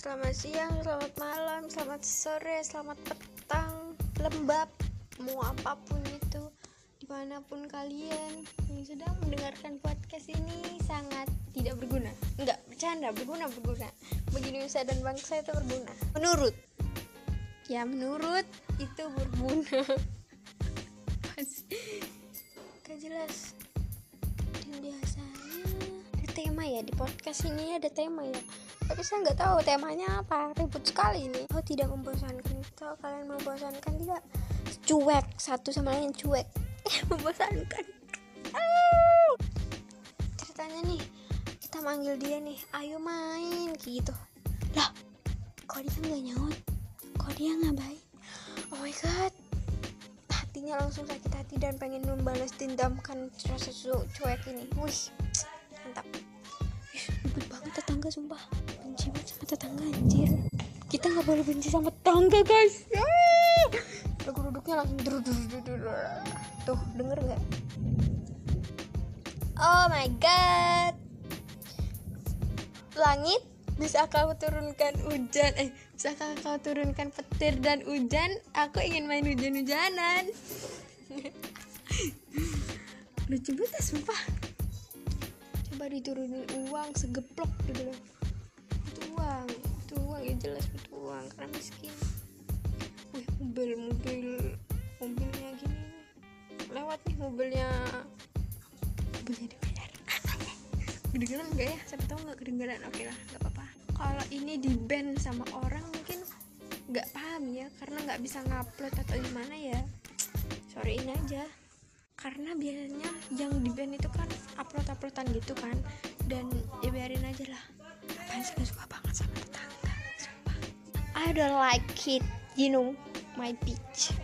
selamat siang, selamat malam, selamat sore, selamat petang, lembab, mau apa pun itu, di mana pun kalian yang sedang mendengarkan podcast ini sangat tidak berguna. Enggak, bercanda, berguna, berguna. Bagi Indonesia dan bangsa itu berguna. Menurut, ya menurut itu berguna. Gak jelas. Tema ya di podcast ini ada tema ya. Tapi saya nggak tahu temanya apa ribut sekali ini. Oh tidak membosankan. Kalau kalian membosankan tidak? Cuek satu sama lain cuek. Membosankan. Ceritanya nih kita manggil dia nih ayo main gitu. Lah kok dia nggak nyaut? Kok dia ngapain oh my god. Hatinya langsung sakit hati dan pengen membalas dendamkan rasa cuek ini. Wih mantap ribet banget tetangga sumpah. Benci banget sama tetangga anjir. Kita nggak boleh benci sama tetangga guys. Aku duduknya langsung dur dur dur dur tuh denger nggak? Oh my god. Langit bisa kau turunkan hujan. Eh bisa kau turunkan petir dan hujan. Aku ingin main hujan-hujanan. Lucu banget sumpah coba diturunin uang segeplok gitu loh. Itu uang itu uang ya jelas itu uang karena miskin. Wih mobil mobil mobilnya gini. Lewat nih mobilnya. Mobilnya DPR kedengeran enggak ya? Siapa tahu nggak kedengeran. Oke lah nggak apa-apa. Kalau ini di band sama orang mungkin nggak paham ya karena nggak bisa ngupload atau gimana ya. Sorryin aja. Karena biasanya yang di band itu kan uploadan gitu kan. Dan ya biarin aja lah. Apaan sih suka banget sama tetangga sumpah. I don't like it. You know my bitch